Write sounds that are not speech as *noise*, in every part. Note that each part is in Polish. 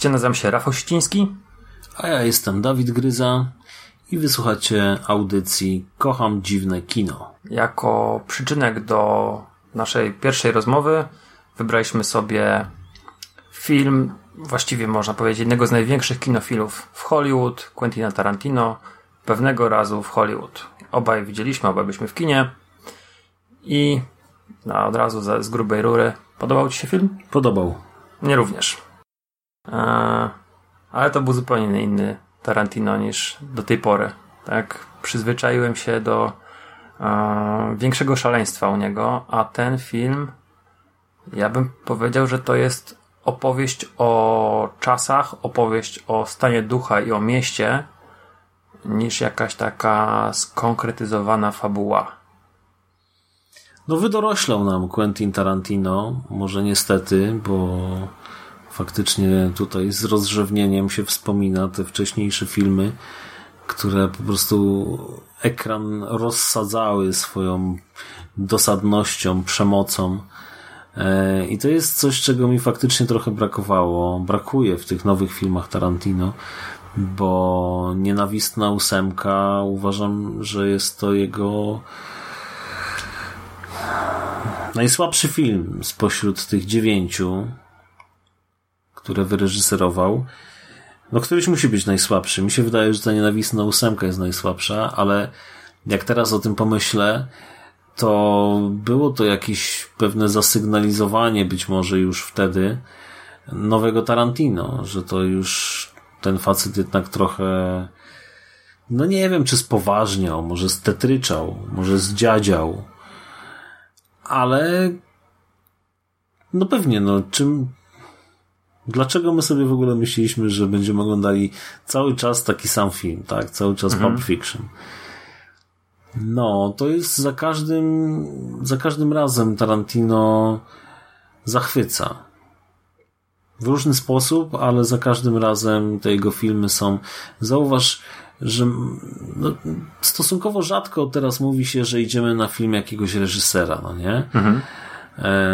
Cześć, nazywam się Rafał Ściński. A ja jestem Dawid Gryza i wysłuchacie audycji Kocham Dziwne Kino. Jako przyczynek do naszej pierwszej rozmowy wybraliśmy sobie film, właściwie można powiedzieć, jednego z największych kinofilów w Hollywood, Quentina Tarantino, pewnego razu w Hollywood. Obaj widzieliśmy, obaj byliśmy w kinie i no, od razu z, z grubej rury. Podobał Ci się film? Podobał. Mnie również. Ale to był zupełnie inny Tarantino niż do tej pory. Tak, przyzwyczaiłem się do większego szaleństwa u niego, a ten film, ja bym powiedział, że to jest opowieść o czasach, opowieść o stanie ducha i o mieście, niż jakaś taka skonkretyzowana fabuła. No wydoroślał nam Quentin Tarantino, może niestety, bo faktycznie tutaj z rozrzewnieniem się wspomina te wcześniejsze filmy, które po prostu ekran rozsadzały swoją dosadnością, przemocą. E, I to jest coś, czego mi faktycznie trochę brakowało. Brakuje w tych nowych filmach Tarantino, bo Nienawistna ósemka uważam, że jest to jego najsłabszy film spośród tych dziewięciu, które wyreżyserował. No, któryś musi być najsłabszy. Mi się wydaje, że ta nienawistna ósemka jest najsłabsza, ale jak teraz o tym pomyślę, to było to jakieś pewne zasygnalizowanie być może już wtedy nowego Tarantino, że to już ten facet jednak trochę no nie wiem, czy spoważniał, może stetryczał, może zdziadział, ale no pewnie, no czym Dlaczego my sobie w ogóle myśleliśmy, że będziemy oglądali cały czas taki sam film, tak? Cały czas mhm. Pulp Fiction. No, to jest za każdym, za każdym razem Tarantino zachwyca. W różny sposób, ale za każdym razem te jego filmy są. Zauważ, że no, stosunkowo rzadko teraz mówi się, że idziemy na film jakiegoś reżysera, no nie? Mhm.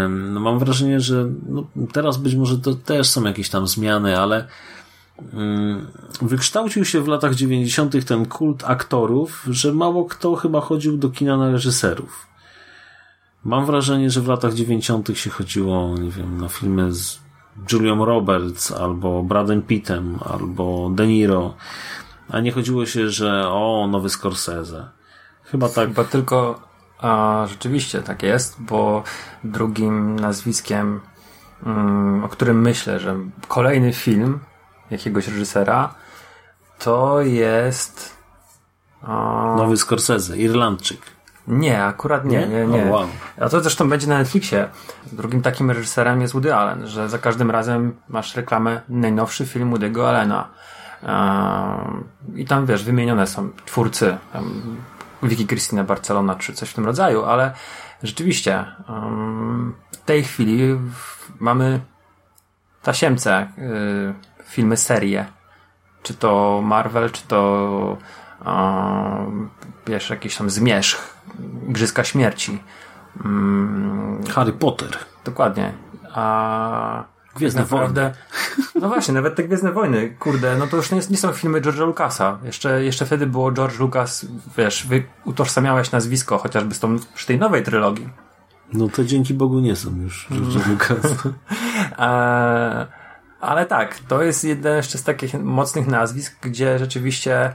No mam wrażenie, że no teraz być może to też są jakieś tam zmiany, ale mm, wykształcił się w latach 90. ten kult aktorów, że mało kto chyba chodził do kina na reżyserów. Mam wrażenie, że w latach 90. się chodziło, nie wiem, na filmy z Julią Roberts, albo Bradem Pittem, albo De Niro, a nie chodziło się, że o, nowy Scorsese. Chyba tak. Chyba tylko a rzeczywiście tak jest, bo drugim nazwiskiem, um, o którym myślę, że kolejny film jakiegoś reżysera, to jest. Nowy Scorsese, Irlandczyk. Nie, akurat nie, nie, nie. Oh, wow. A to zresztą będzie na Netflixie. Drugim takim reżyserem jest Woody Allen, że za każdym razem masz reklamę najnowszy film Woody'ego Allena. I tam wiesz, wymienione są twórcy. Tam Wiki Cristina Barcelona czy coś w tym rodzaju, ale rzeczywiście w tej chwili mamy tasiemce y, filmy, serie. Czy to Marvel, czy to wiesz, jakiś tam zmierzch, Igrzyska Śmierci. Harry Potter. Dokładnie. A Gwiezdne tak naprawdę, Wojny. No właśnie, nawet te Gwiezdne Wojny, kurde, no to już nie, nie są filmy George'a Lucasa. Jeszcze, jeszcze wtedy było George Lucas, wiesz, wy utożsamiałeś nazwisko, chociażby z tą, przy tej nowej trylogii. No to dzięki Bogu nie są już George Lucas. *laughs* e, ale tak, to jest jeden jeszcze z takich mocnych nazwisk, gdzie rzeczywiście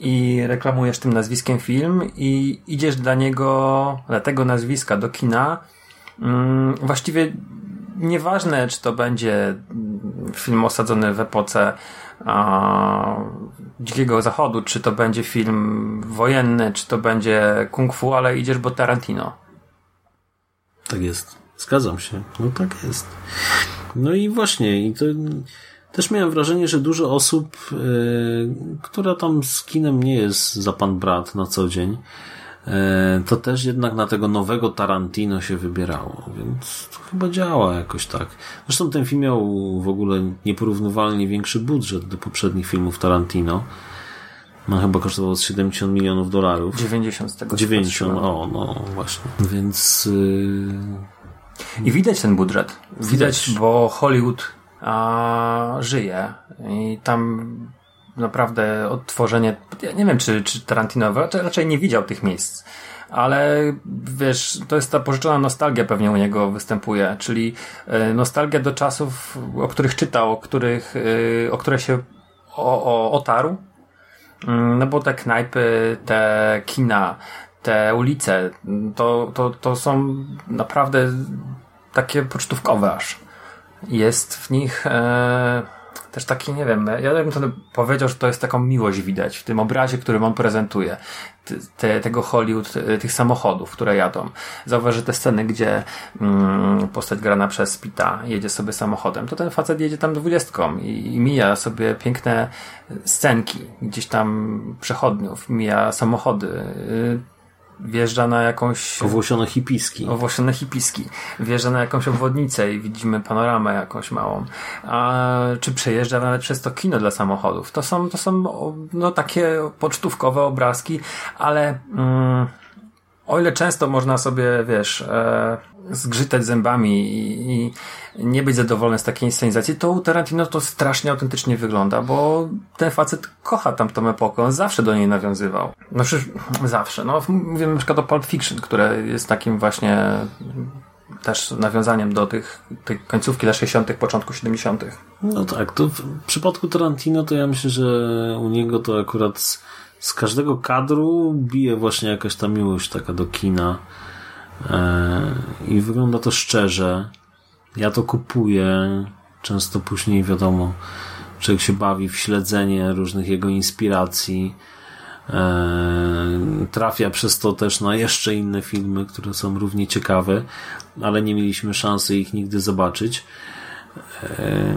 i reklamujesz tym nazwiskiem film i idziesz dla niego, dla tego nazwiska do kina, mm, właściwie nieważne, czy to będzie film osadzony w epoce Dzikiego Zachodu, czy to będzie film wojenny, czy to będzie kung fu, ale idziesz, bo Tarantino. Tak jest. Zgadzam się. No tak jest. No i właśnie, i to też miałem wrażenie, że dużo osób, yy, która tam z kinem nie jest za pan brat na co dzień, to też jednak na tego nowego Tarantino się wybierało, więc to chyba działa jakoś tak. Zresztą ten film miał w ogóle nieporównywalnie większy budżet do poprzednich filmów Tarantino. No chyba kosztował 70 milionów dolarów. 90 z tego. 90, o no właśnie. Więc... Yy... I widać ten budżet. Widać, widać bo Hollywood a, żyje i tam naprawdę odtworzenie, ja nie wiem czy, czy Tarantino raczej nie widział tych miejsc, ale wiesz, to jest ta pożyczona nostalgia pewnie u niego występuje, czyli e, nostalgia do czasów, o których czytał, o których, e, o które się o, o, otarł, mm, no bo te knajpy, te kina, te ulice, to, to, to są naprawdę takie pocztówkowe aż. Jest w nich e, też taki, nie wiem, ja bym to powiedział, że to jest taką miłość widać w tym obrazie, który on prezentuje. Te, tego Hollywood, tych samochodów, które jadą. Zauważ, te sceny, gdzie mm, postać grana przez Pita jedzie sobie samochodem, to ten facet jedzie tam dwudziestką i, i mija sobie piękne scenki, gdzieś tam przechodniów, mija samochody, y, wjeżdża na jakąś... Owłosione hipiski. Owłosione hipiski. Wjeżdża na jakąś obwodnicę i widzimy panoramę jakąś małą. A, czy przejeżdża nawet przez to kino dla samochodów. To są, to są no, takie pocztówkowe obrazki, ale... Mm, o ile często można sobie, wiesz, e, zgrzytać zębami i, i, nie być zadowolony z takiej inscenizacji, to u Tarantino to strasznie autentycznie wygląda, bo ten facet kocha tamtą epokę, on zawsze do niej nawiązywał. No przecież zawsze. No, mówimy na przykład o Pulp Fiction, które jest takim właśnie też nawiązaniem do tych, tej końcówki lat 60., początku 70. No tak, to w przypadku Tarantino to ja myślę, że u niego to akurat z każdego kadru bije właśnie jakaś ta miłość taka do kina i wygląda to szczerze. Ja to kupuję. Często później wiadomo, człowiek się bawi w śledzenie różnych jego inspiracji. E, trafia przez to też na jeszcze inne filmy, które są równie ciekawe, ale nie mieliśmy szansy ich nigdy zobaczyć. E,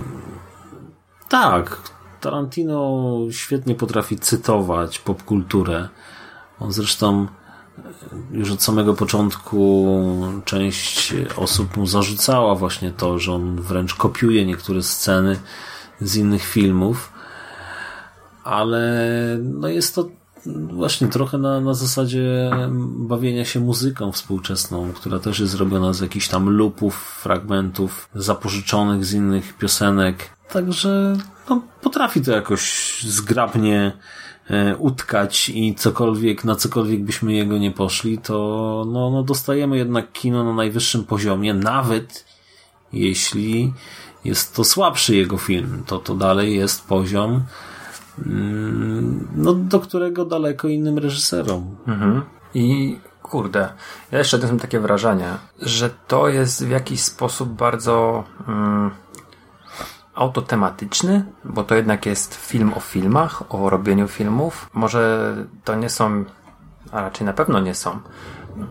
tak, Tarantino świetnie potrafi cytować popkulturę. On zresztą już od samego początku część osób mu zarzucała właśnie to, że on wręcz kopiuje niektóre sceny z innych filmów, ale no jest to właśnie trochę na, na zasadzie bawienia się muzyką współczesną, która też jest robiona z jakichś tam lupów, fragmentów zapożyczonych z innych piosenek. Także no, potrafi to jakoś zgrabnie utkać i cokolwiek, na cokolwiek byśmy jego nie poszli, to no, no dostajemy jednak kino na najwyższym poziomie, nawet jeśli jest to słabszy jego film, to to dalej jest poziom mm, no, do którego daleko innym reżyserom. Mhm. I kurde, ja jeszcze mam takie wrażenie, że to jest w jakiś sposób bardzo mm, autotematyczny, bo to jednak jest film o filmach, o robieniu filmów. Może to nie są, a raczej na pewno nie są,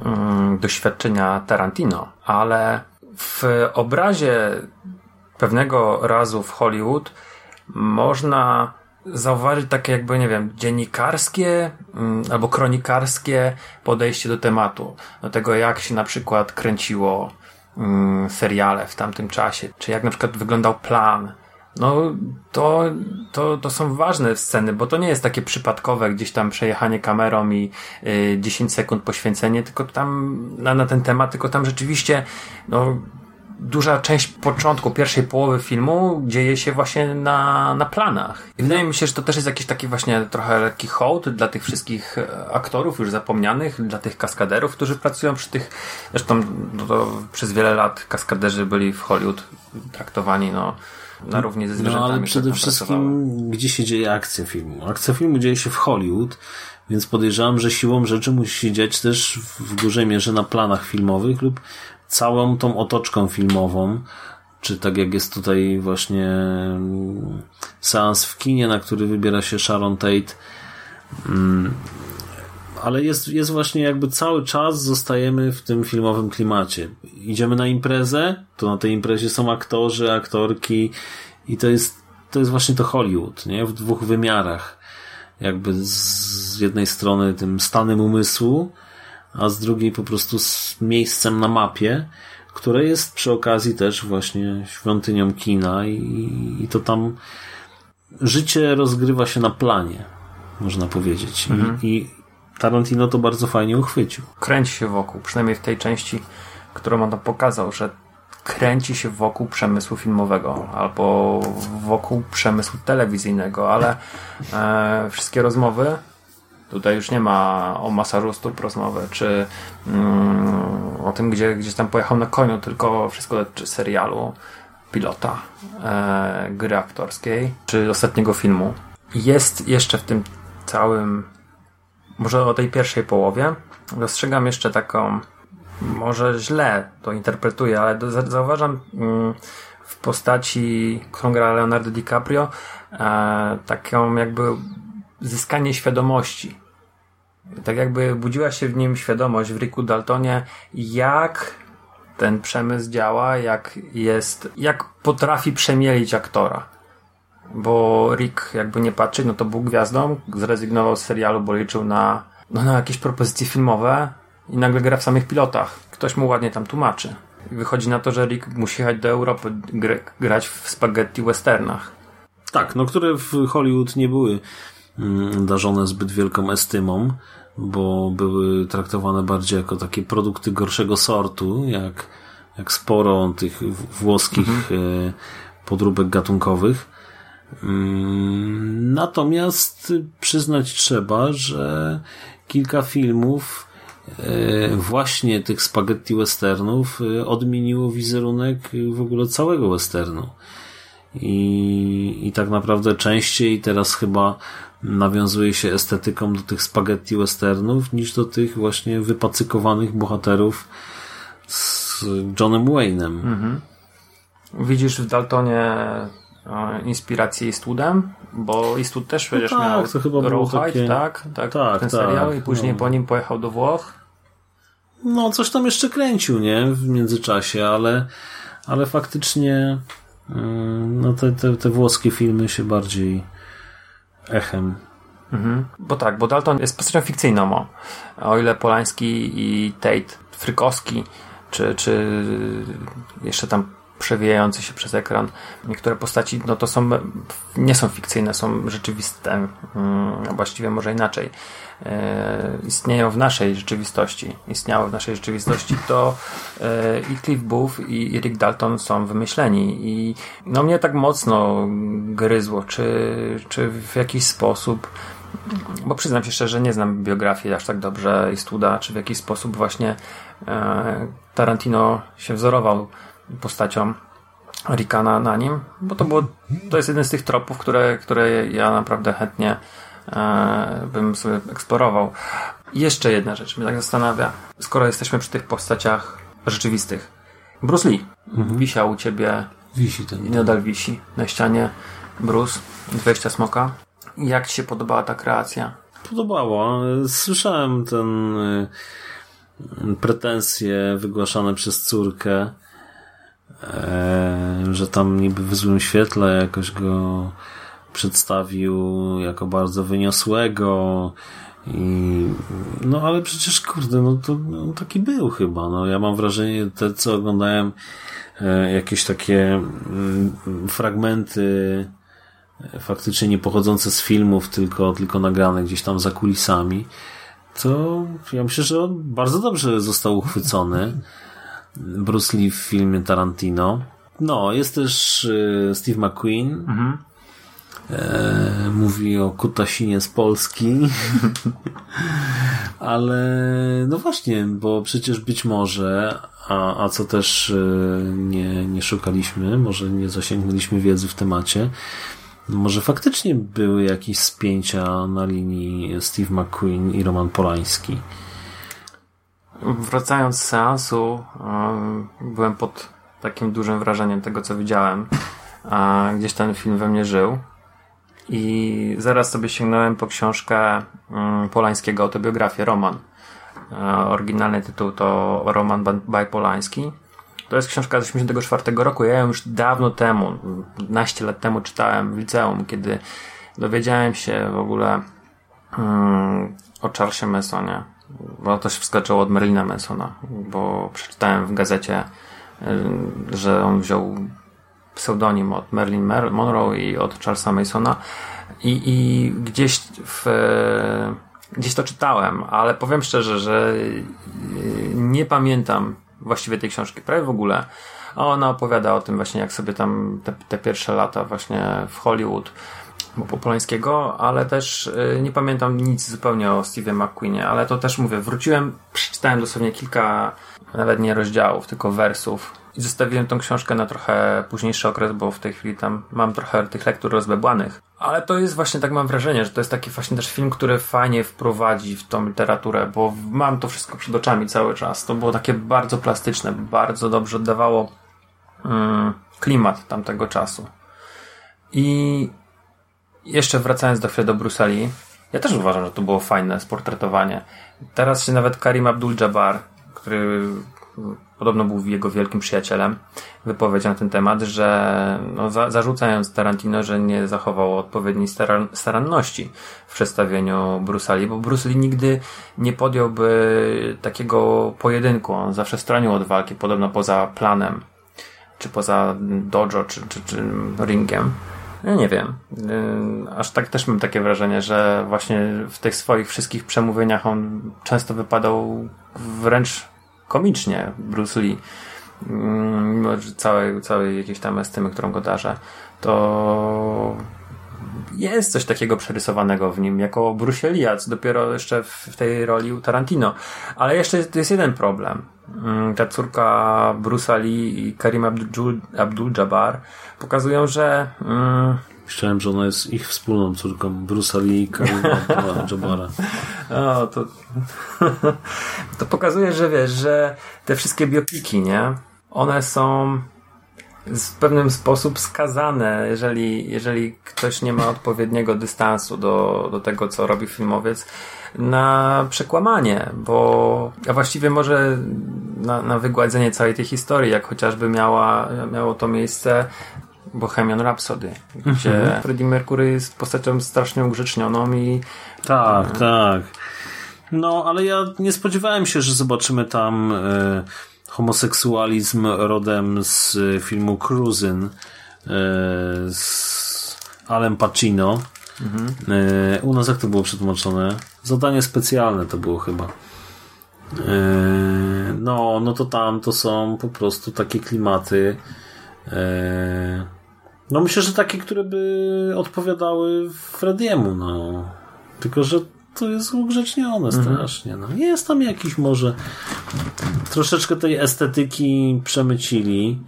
mm, doświadczenia Tarantino, ale w obrazie pewnego razu w Hollywood można zauważyć takie jakby, nie wiem, dziennikarskie mm, albo kronikarskie podejście do tematu. Do tego, jak się na przykład kręciło seriale w tamtym czasie, czy jak na przykład wyglądał plan. No, to, to, to są ważne sceny, bo to nie jest takie przypadkowe gdzieś tam przejechanie kamerą i y, 10 sekund poświęcenie, tylko tam na, na ten temat, tylko tam rzeczywiście, no, duża część początku, pierwszej połowy filmu dzieje się właśnie na, na planach. I wydaje mi się, że to też jest jakiś taki właśnie trochę lekki hołd dla tych wszystkich e, aktorów już zapomnianych, dla tych kaskaderów, którzy pracują przy tych, zresztą no to przez wiele lat kaskaderzy byli w Hollywood traktowani, no, na równi ze zwierzętami. No ale przede wszystkim, gdzie się dzieje akcja filmu? Akcja filmu dzieje się w Hollywood, więc podejrzewam, że siłą rzeczy musi się dziać też w dużej mierze na planach filmowych lub całą tą otoczką filmową, czy tak jak jest tutaj właśnie mm, seans w kinie, na który wybiera się Sharon Tate. Mm, ale jest, jest właśnie jakby cały czas zostajemy w tym filmowym klimacie. Idziemy na imprezę, to na tej imprezie są aktorzy, aktorki i to jest, to jest właśnie to Hollywood, nie? W dwóch wymiarach. Jakby z jednej strony tym stanem umysłu, a z drugiej po prostu z miejscem na mapie, które jest przy okazji też właśnie świątynią kina i, i to tam życie rozgrywa się na planie, można powiedzieć. Mhm. I, I Tarantino to bardzo fajnie uchwycił. Kręci się wokół, przynajmniej w tej części, którą on tam pokazał, że kręci się wokół przemysłu filmowego albo wokół przemysłu telewizyjnego, ale e, wszystkie rozmowy Tutaj już nie ma o masażu stóp rozmowy, czy mm, o tym, gdzie gdzieś tam pojechał na koniu, tylko wszystko dotyczy serialu, pilota, e, gry aktorskiej, czy ostatniego filmu. Jest jeszcze w tym całym, może o tej pierwszej połowie, dostrzegam jeszcze taką, może źle to interpretuję, ale do, zauważam mm, w postaci, którą gra Leonardo DiCaprio, e, taką jakby zyskanie świadomości. Tak jakby budziła się w nim świadomość w Ricku Daltonie, jak ten przemysł działa, jak jest, jak potrafi przemielić aktora. Bo Rick, jakby nie patrzeć, no to był gwiazdą, zrezygnował z serialu, bo liczył na, no, na jakieś propozycje filmowe i nagle gra w samych pilotach. Ktoś mu ładnie tam tłumaczy. Wychodzi na to, że Rick musi jechać do Europy, grać w spaghetti westernach. Tak, no które w Hollywood nie były darzone zbyt wielką estymą, bo były traktowane bardziej jako takie produkty gorszego sortu, jak, jak sporo tych włoskich mhm. E, podróbek gatunkowych. Mm, natomiast przyznać trzeba, że kilka filmów e, właśnie tych spaghetti westernów e, odmieniło wizerunek w ogóle całego westernu. I, I tak naprawdę częściej teraz chyba nawiązuje się estetyką do tych spaghetti westernów niż do tych właśnie wypacykowanych bohaterów z Johnem Wayne'em. Mhm. Widzisz w Daltonie e, inspirację Eastwoodem? Bo Eastwood też przecież no tak, miał to chyba było takie... tak? Tak, tak ten tak, serial i później no. po nim pojechał do Włoch. No, coś tam jeszcze kręcił, nie? W międzyczasie, ale, ale faktycznie mm, no te, te, te włoskie filmy się bardziej echem. Mhm. Bo tak, bo Dalton jest postacią fikcyjną. O, o ile Polański i Tate, Frykowski, czy, czy jeszcze tam przewijający się przez ekran. Niektóre postaci, no to są, nie są fikcyjne, są rzeczywiste, hmm, właściwie może inaczej. E, istnieją w naszej rzeczywistości, istniały w naszej rzeczywistości, to e, i Cliff Booth i, i Rick Dalton są wymyśleni i no mnie tak mocno gryzło, czy, czy w jakiś sposób bo przyznam się szczerze, nie znam biografii aż tak dobrze i studa, czy w jakiś sposób właśnie e, Tarantino się wzorował postacią Rikana na nim, bo to było, to jest jeden z tych tropów, które, które ja naprawdę chętnie e, bym sobie eksplorował. Jeszcze jedna rzecz mnie tak zastanawia, skoro jesteśmy przy tych postaciach rzeczywistych. Bruce Lee mhm. wisiał u ciebie wisi ten, i nadal wisi na ścianie. Bruce, 20 smoka. Jak ci się podobała ta kreacja? Podobało. Słyszałem ten y, pretensje wygłaszane przez córkę że tam niby w złym świetle jakoś go przedstawił jako bardzo wyniosłego i no ale przecież kurde, no to no, taki był chyba. No ja mam wrażenie, te co oglądałem e, jakieś takie mm, fragmenty e, faktycznie nie pochodzące z filmów, tylko, tylko nagrane gdzieś tam za kulisami, to ja myślę, że on bardzo dobrze został uchwycony. Bruce Lee w filmie Tarantino. No, jest też e, Steve McQueen. Mhm. E, mówi o Kutasinie z Polski. *laughs* Ale no właśnie, bo przecież być może, a, a co też e, nie, nie szukaliśmy, może nie zasięgnęliśmy wiedzy w temacie, może faktycznie były jakieś spięcia na linii Steve McQueen i Roman Polański wracając z seansu, byłem pod takim dużym wrażeniem tego, co widziałem. A gdzieś ten film we mnie żył. I zaraz sobie sięgnąłem po książkę um, Polańskiego, autobiografię, roman. E, oryginalny tytuł to Roman by Polański. To jest książka z 1984 roku. Ja ją już dawno temu, 15 lat temu czytałem w liceum, kiedy dowiedziałem się w ogóle um, o Charlesie Mansonie. Bo to się wskaczyło od Merlina Mansona, bo przeczytałem w gazecie, że on wziął pseudonim od Marilyn Monroe i od Charlesa Masona i, i gdzieś w gdzieś to czytałem, ale powiem szczerze, że nie pamiętam właściwie tej książki, prawie w ogóle. A ona opowiada o tym właśnie, jak sobie tam te, te pierwsze lata właśnie w Hollywood Polańskiego, ale też y, nie pamiętam nic zupełnie o Steve McQueenie, ale to też mówię, wróciłem, przeczytałem dosłownie kilka, nawet nie rozdziałów, tylko wersów i zostawiłem tą książkę na trochę późniejszy okres, bo w tej chwili tam mam trochę tych lektur rozbebłanych. Ale to jest właśnie, tak mam wrażenie, że to jest taki właśnie też film, który fajnie wprowadzi w tą literaturę, bo mam to wszystko przed oczami cały czas. To było takie bardzo plastyczne, bardzo dobrze oddawało mm, klimat tamtego czasu. I jeszcze wracając do chwili do Bruseli, ja też uważam, że to było fajne sportretowanie. Teraz się nawet Karim Abdul-Jabbar, który podobno był jego wielkim przyjacielem, wypowiedział na ten temat, że no, za, zarzucając Tarantino, że nie zachował odpowiedniej staran staranności w przedstawieniu Brusali, bo Bruce Lee nigdy nie podjąłby takiego pojedynku. On zawsze stronił od walki, podobno poza planem, czy poza dojo, czy, czy, czy ringiem. Ja nie wiem. Aż tak też mam takie wrażenie, że właśnie w tych swoich wszystkich przemówieniach on często wypadał wręcz komicznie Bruce Lee, mimo całej, całej jakiejś tam estymy, którą go darzę, to jest coś takiego przerysowanego w nim, jako co dopiero jeszcze w tej roli u Tarantino. Ale jeszcze jest jeden problem. Mm, ta córka Bruce'a Lee i Karim Abdul-Jabbar pokazują, że mm, Myślałem, że ona jest ich wspólną córką, Bruce'a Lee i *laughs* Jabara. O, to, *laughs* to pokazuje, że wiesz, że te wszystkie biopiki, nie? One są w pewnym sposób skazane, jeżeli, jeżeli ktoś nie ma odpowiedniego dystansu do, do tego, co robi filmowiec, na przekłamanie, bo a właściwie może na, na wygładzenie całej tej historii, jak chociażby miała, miało to miejsce Bohemian Rhapsody, gdzie mhm. Freddie Mercury jest postacią strasznie ugrzecznioną i... Tak, e... tak. No, ale ja nie spodziewałem się, że zobaczymy tam e, homoseksualizm rodem z filmu Cruisin e, z Alem Pacino. Mhm. E, u nas jak to było przetłumaczone? Zadanie specjalne to było chyba. E, no, no to tam to są po prostu takie klimaty e, no myślę, że takie, które by odpowiadały Frediemu, no. Tylko, że to jest ugrzecznione mhm. strasznie. No. Jest tam jakiś może troszeczkę tej estetyki przemycili.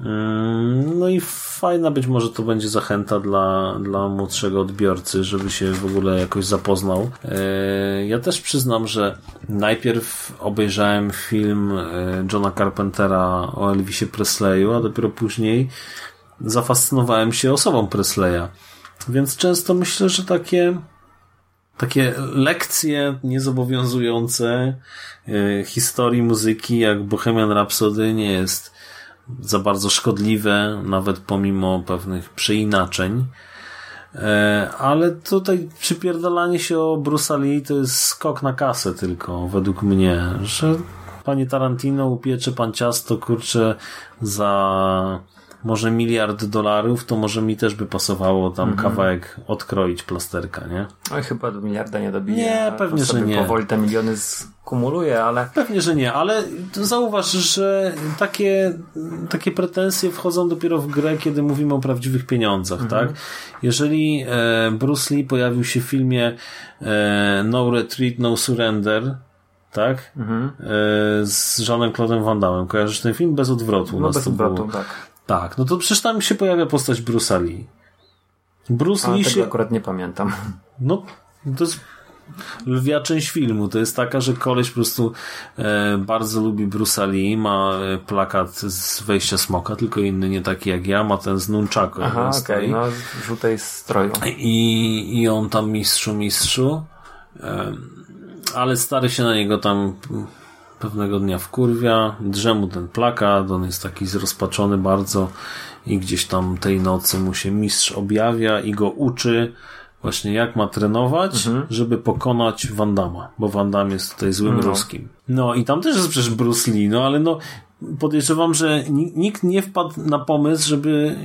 Mm, no i fajna być może to będzie zachęta dla, dla młodszego odbiorcy, żeby się w ogóle jakoś zapoznał. E, ja też przyznam, że najpierw obejrzałem film e, Johna Carpentera o Elvisie Presleyu, a dopiero później zafascynowałem się osobą Presleya. Więc często myślę, że takie takie lekcje niezobowiązujące historii muzyki jak Bohemian Rhapsody nie jest za bardzo szkodliwe, nawet pomimo pewnych przeinaczeń. E, ale tutaj przypierdolanie się o Bruce Lee to jest skok na kasę tylko, według mnie, że panie Tarantino upiecze pan ciasto, kurczę, za może miliard dolarów, to może mi też by pasowało tam mhm. kawałek odkroić plasterka, nie? Oj, chyba do miliarda nie dobije. Nie, pewnie, że nie. powoli te miliony skumuluje, ale... Pewnie, że nie, ale zauważ, że takie, takie pretensje wchodzą dopiero w grę, kiedy mówimy o prawdziwych pieniądzach, mhm. tak? Jeżeli e, Bruce Lee pojawił się w filmie e, No Retreat, No Surrender, tak? Mhm. E, z Jeanem Claude'em Van Damme. Kojarzysz ten film? Bez odwrotu. No bez odwrotu, tak. Tak, no to przecież tam się pojawia postać Bruce'a Lee. Bruce A, Lee tego się... akurat nie pamiętam. No, to jest lwia część filmu. To jest taka, że koleś po prostu e, bardzo lubi Bruce Lee, ma e, plakat z wejścia smoka, tylko inny, nie taki jak ja, ma ten z Nunchaku. Aha, okej, okay, no w żółtej stroju. I, I on tam mistrzu, mistrzu, e, ale stary się na niego tam pewnego dnia wkurwia, drze mu ten plakat, on jest taki zrozpaczony bardzo i gdzieś tam tej nocy mu się mistrz objawia i go uczy właśnie jak ma trenować, mhm. żeby pokonać Wandama, bo Wandam jest tutaj złym no. ruskim. No i tam też jest przecież Bruce Lee, no ale no podejrzewam, że nikt nie wpadł na pomysł, żeby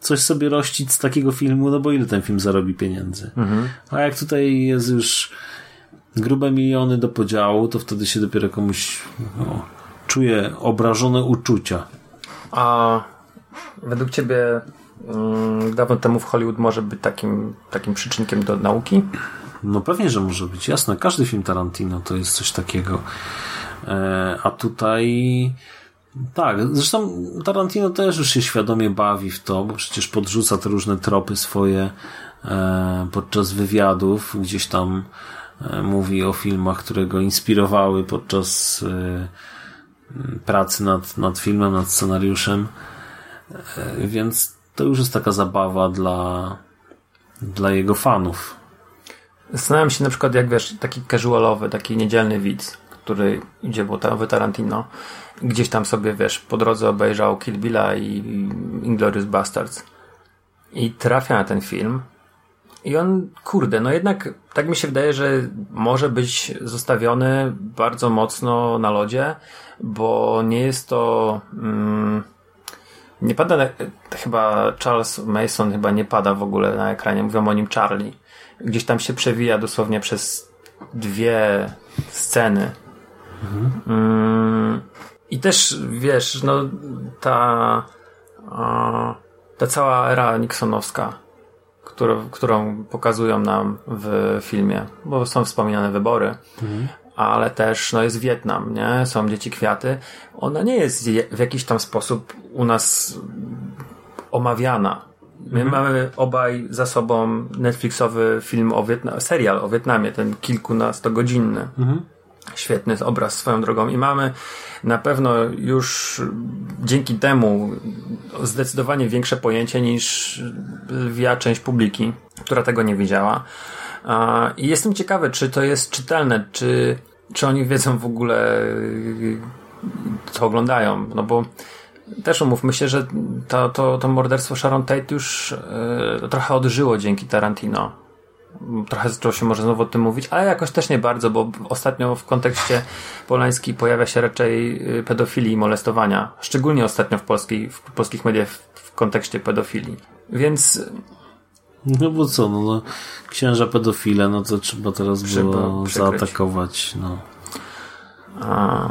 coś sobie rościć z takiego filmu, no bo ile ten film zarobi pieniędzy. Mhm. A jak tutaj jest już grube miliony do podziału, to wtedy się dopiero komuś no, czuje obrażone uczucia. A według ciebie um, dawno temu w Hollywood może być takim, takim przyczynkiem do nauki? No pewnie, że może być. Jasne, każdy film Tarantino to jest coś takiego. E, a tutaj tak, zresztą Tarantino też już się świadomie bawi w to, bo przecież podrzuca te różne tropy swoje e, podczas wywiadów, gdzieś tam mówi o filmach, które go inspirowały podczas e, pracy nad, nad filmem, nad scenariuszem. E, więc to już jest taka zabawa dla, dla jego fanów. Zastanawiam się na przykład, jak wiesz, taki casualowy, taki niedzielny widz, który idzie w Tarantino, gdzieś tam sobie, wiesz, po drodze obejrzał Kill Billa i Inglourious Bastards i trafia na ten film i on, kurde, no jednak tak mi się wydaje, że może być zostawiony bardzo mocno na lodzie, bo nie jest to. Mm, nie pada. Chyba Charles Mason chyba nie pada w ogóle na ekranie. Mówią o nim Charlie. Gdzieś tam się przewija dosłownie przez dwie sceny. Mhm. Mm, I też wiesz, no ta. ta cała era Nixonowska którą, którą pokazują nam w filmie, bo są wspominane wybory, mhm. ale też no, jest Wietnam, nie? Są dzieci kwiaty. Ona nie jest w jakiś tam sposób u nas omawiana. My mhm. mamy obaj za sobą Netflixowy film o Wietnamie, serial o Wietnamie, ten kilkunastogodzinny. Mhm. Świetny obraz swoją drogą i mamy na pewno już dzięki temu zdecydowanie większe pojęcie niż lwia część publiki, która tego nie widziała. I jestem ciekawy, czy to jest czytelne, czy, czy oni wiedzą w ogóle, co oglądają. No bo też umówmy się, że to, to, to morderstwo Sharon Tate już e, trochę odżyło dzięki Tarantino trochę zaczęło się może znowu o tym mówić, ale jakoś też nie bardzo, bo ostatnio w kontekście polański pojawia się raczej y, pedofilii i molestowania. Szczególnie ostatnio w, polskiej, w polskich mediach w, w kontekście pedofilii. Więc no bo co, no, no księża pedofile, no to trzeba teraz trzeba było przykryć. zaatakować, no. A,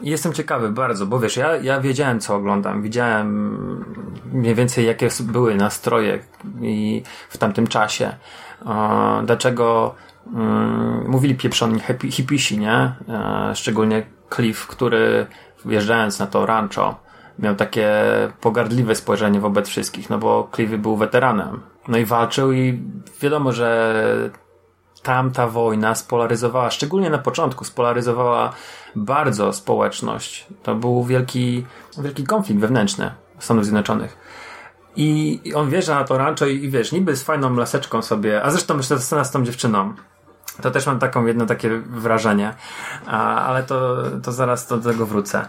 jestem ciekawy bardzo, bo wiesz, ja, ja wiedziałem co oglądam, widziałem mniej więcej jakie były nastroje i w tamtym czasie dlaczego mm, mówili pieprzoni hipisi, nie? E, szczególnie Cliff, który wjeżdżając na to rancho miał takie pogardliwe spojrzenie wobec wszystkich, no bo Cliff był weteranem. No i walczył i wiadomo, że tamta wojna spolaryzowała, szczególnie na początku, spolaryzowała bardzo społeczność. To był wielki, wielki konflikt wewnętrzny Stanów Zjednoczonych. I, I on wjeżdża na to rancho i, i wiesz, niby z fajną laseczką sobie, a zresztą myślę, że scena z tą dziewczyną. To też mam taką jedno takie wrażenie, a, ale to, to zaraz do tego wrócę.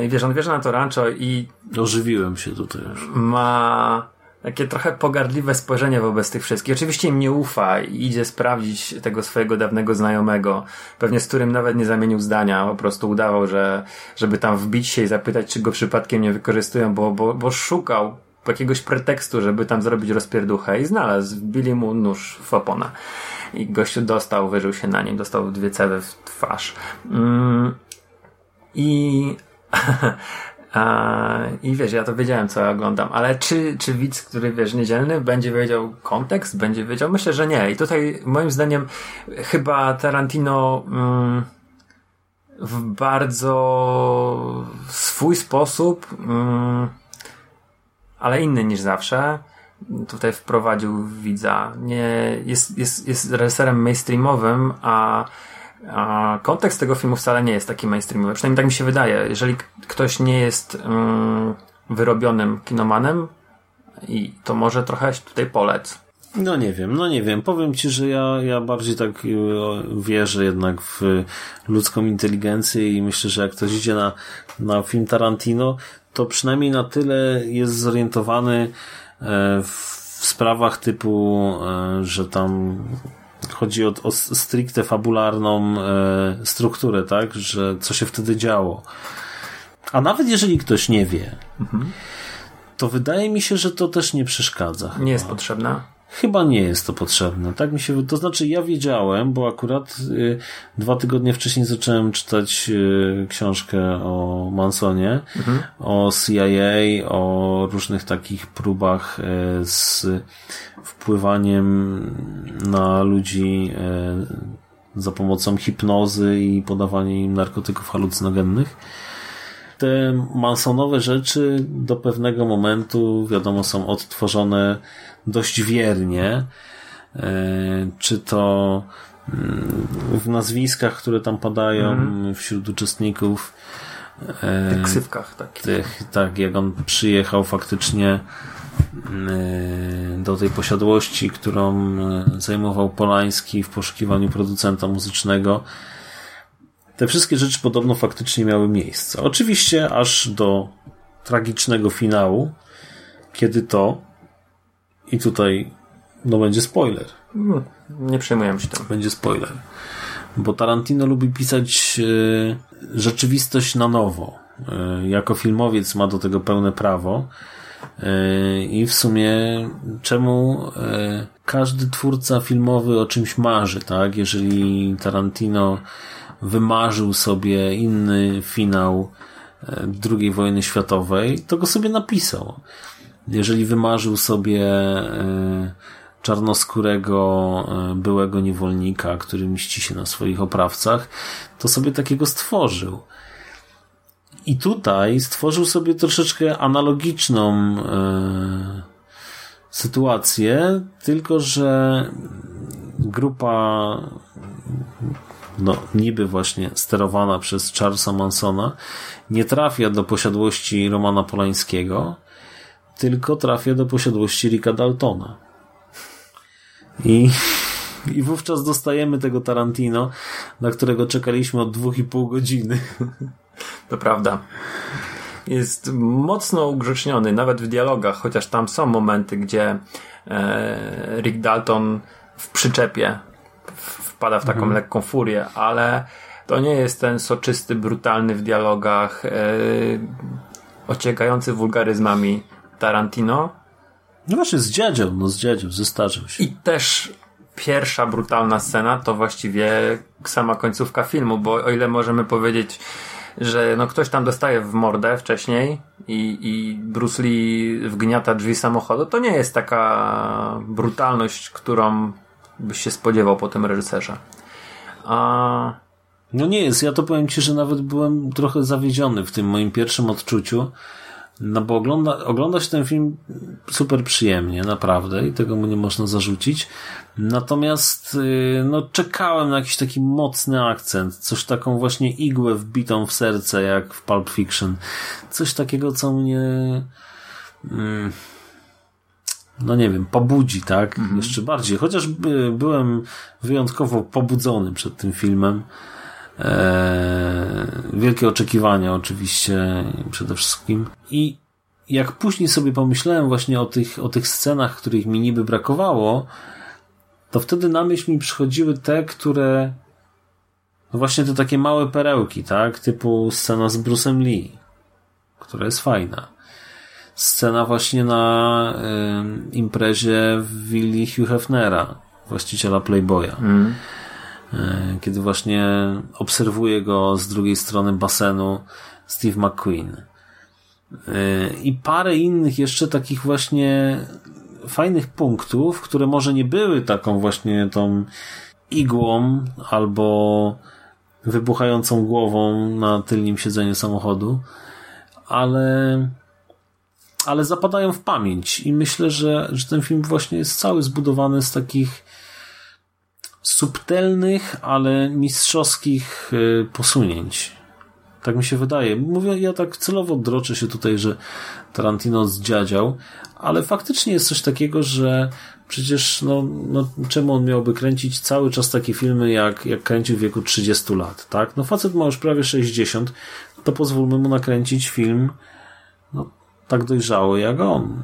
Yy, wiesz, on wjeżdża na to rancho i... Ożywiłem się tutaj już. Ma takie trochę pogardliwe spojrzenie wobec tych wszystkich. Oczywiście im nie ufa i idzie sprawdzić tego swojego dawnego znajomego, pewnie z którym nawet nie zamienił zdania, po prostu udawał, że żeby tam wbić się i zapytać, czy go przypadkiem nie wykorzystują, bo, bo, bo szukał jakiegoś pretekstu, żeby tam zrobić rozpierduchę i znalazł. Wbili mu nóż w opona. I gościu dostał, wyżył się na nim, dostał dwie cewy w twarz. Mm. I... *laughs* I wiesz, ja to wiedziałem, co ja oglądam, ale czy, czy widz, który wiesz, niedzielny, będzie wiedział kontekst, będzie wiedział? Myślę, że nie. I tutaj moim zdaniem chyba Tarantino mm, w bardzo swój sposób mm, ale inny niż zawsze, tutaj wprowadził widza. Nie, jest, jest, jest reżyserem mainstreamowym, a, a kontekst tego filmu wcale nie jest taki mainstreamowy. Przynajmniej tak mi się wydaje. Jeżeli ktoś nie jest um, wyrobionym kinomanem, i to może trochę tutaj polec. No nie wiem, no nie wiem. Powiem ci, że ja, ja bardziej tak e, wierzę jednak w ludzką inteligencję i myślę, że jak ktoś idzie na, na film Tarantino, to przynajmniej na tyle jest zorientowany e, w sprawach typu, e, że tam chodzi o, o stricte fabularną strukturę, tak? Że co się wtedy działo. A nawet jeżeli ktoś nie wie, mhm. to wydaje mi się, że to też nie przeszkadza. Nie jest potrzebna. Chyba nie jest to potrzebne. Tak mi się, to znaczy ja wiedziałem, bo akurat y, dwa tygodnie wcześniej zacząłem czytać y, książkę o Mansonie, mhm. o CIA, o różnych takich próbach y, z wpływaniem na ludzi y, za pomocą hipnozy i podawaniem im narkotyków halucynogennych te Mansonowe rzeczy do pewnego momentu, wiadomo, są odtworzone dość wiernie. E, czy to mm, w nazwiskach, które tam padają mm. wśród uczestników. E, w ksywkach takich. Tych, tak, jak on przyjechał faktycznie e, do tej posiadłości, którą zajmował Polański w poszukiwaniu producenta muzycznego. Te wszystkie rzeczy podobno faktycznie miały miejsce. Oczywiście aż do tragicznego finału, kiedy to i tutaj no będzie spoiler. No, nie przejmujemy się tym. Będzie spoiler. Bo Tarantino lubi pisać e, rzeczywistość na nowo. E, jako filmowiec ma do tego pełne prawo. E, I w sumie czemu każdy twórca filmowy o czymś marzy, tak? Jeżeli Tarantino wymarzył sobie inny finał II wojny światowej, to go sobie napisał. Jeżeli wymarzył sobie e, czarnoskórego e, byłego niewolnika, który mści się na swoich oprawcach, to sobie takiego stworzył. I tutaj stworzył sobie troszeczkę analogiczną e, sytuację, tylko że grupa no, niby właśnie sterowana przez Charlesa Mansona nie trafia do posiadłości Romana Polańskiego, tylko trafia do posiadłości Ricka Daltona. I, *laughs* I wówczas dostajemy tego Tarantino, na którego czekaliśmy od dwóch i pół godziny. *laughs* To prawda. Jest mocno ugrzeczniony, nawet w dialogach, chociaż tam są momenty, gdzie e, Rick Dalton w przyczepie wpada w taką mhm. lekką furię, ale to nie jest ten soczysty, brutalny w dialogach, e, ociekający wulgaryzmami Tarantino. No właśnie, z dziadzią, no z dziadzią, zestarzał się. I też pierwsza brutalna scena to właściwie sama końcówka filmu, bo o ile możemy powiedzieć, że no ktoś tam dostaje w mordę wcześniej i, i Bruce Lee wgniata drzwi samochodu, to nie jest taka brutalność, którą byś się spodziewał po tym reżyserze. A... No nie jest, ja to powiem Ci, że nawet byłem trochę zawiedziony w tym moim pierwszym odczuciu, no bo ogląda, oglądać ten film super przyjemnie, naprawdę, i tego mu nie można zarzucić. Natomiast y, no, czekałem na jakiś taki mocny akcent, coś taką właśnie igłę wbitą w serce, jak w Pulp Fiction. Coś takiego, co mnie mm, no nie wiem, pobudzi, tak? Mhm. Jeszcze bardziej. Chociaż byłem wyjątkowo pobudzony przed tym filmem. Eee, wielkie oczekiwania oczywiście przede wszystkim. I jak później sobie pomyślałem właśnie o tych, o tych scenach, których mi niby brakowało, to wtedy na myśl mi przychodziły te, które no właśnie te takie małe perełki, tak? Typu scena z Bruce'em Lee, która jest fajna. Scena właśnie na y, imprezie w willi Hugh Hefnera, właściciela Playboya. Mm. Kiedy właśnie obserwuje go z drugiej strony basenu Steve McQueen. Y, I parę innych jeszcze takich właśnie fajnych punktów, które może nie były taką właśnie tą igłą albo wybuchającą głową na tylnym siedzeniu samochodu, ale ale zapadają w pamięć i myślę, że, że ten film właśnie jest cały zbudowany z takich subtelnych, ale mistrzowskich y, posunięć. Tak mi się wydaje. Mówię, ja tak celowo droczę się tutaj, że Tarantino zdziadział, ale faktycznie jest coś takiego, że przecież no, no, czemu on miałby kręcić cały czas takie filmy, jak, jak kręcił w wieku 30 lat, tak? No facet ma już prawie 60, to pozwólmy mu nakręcić film no, tak dojrzały jak on.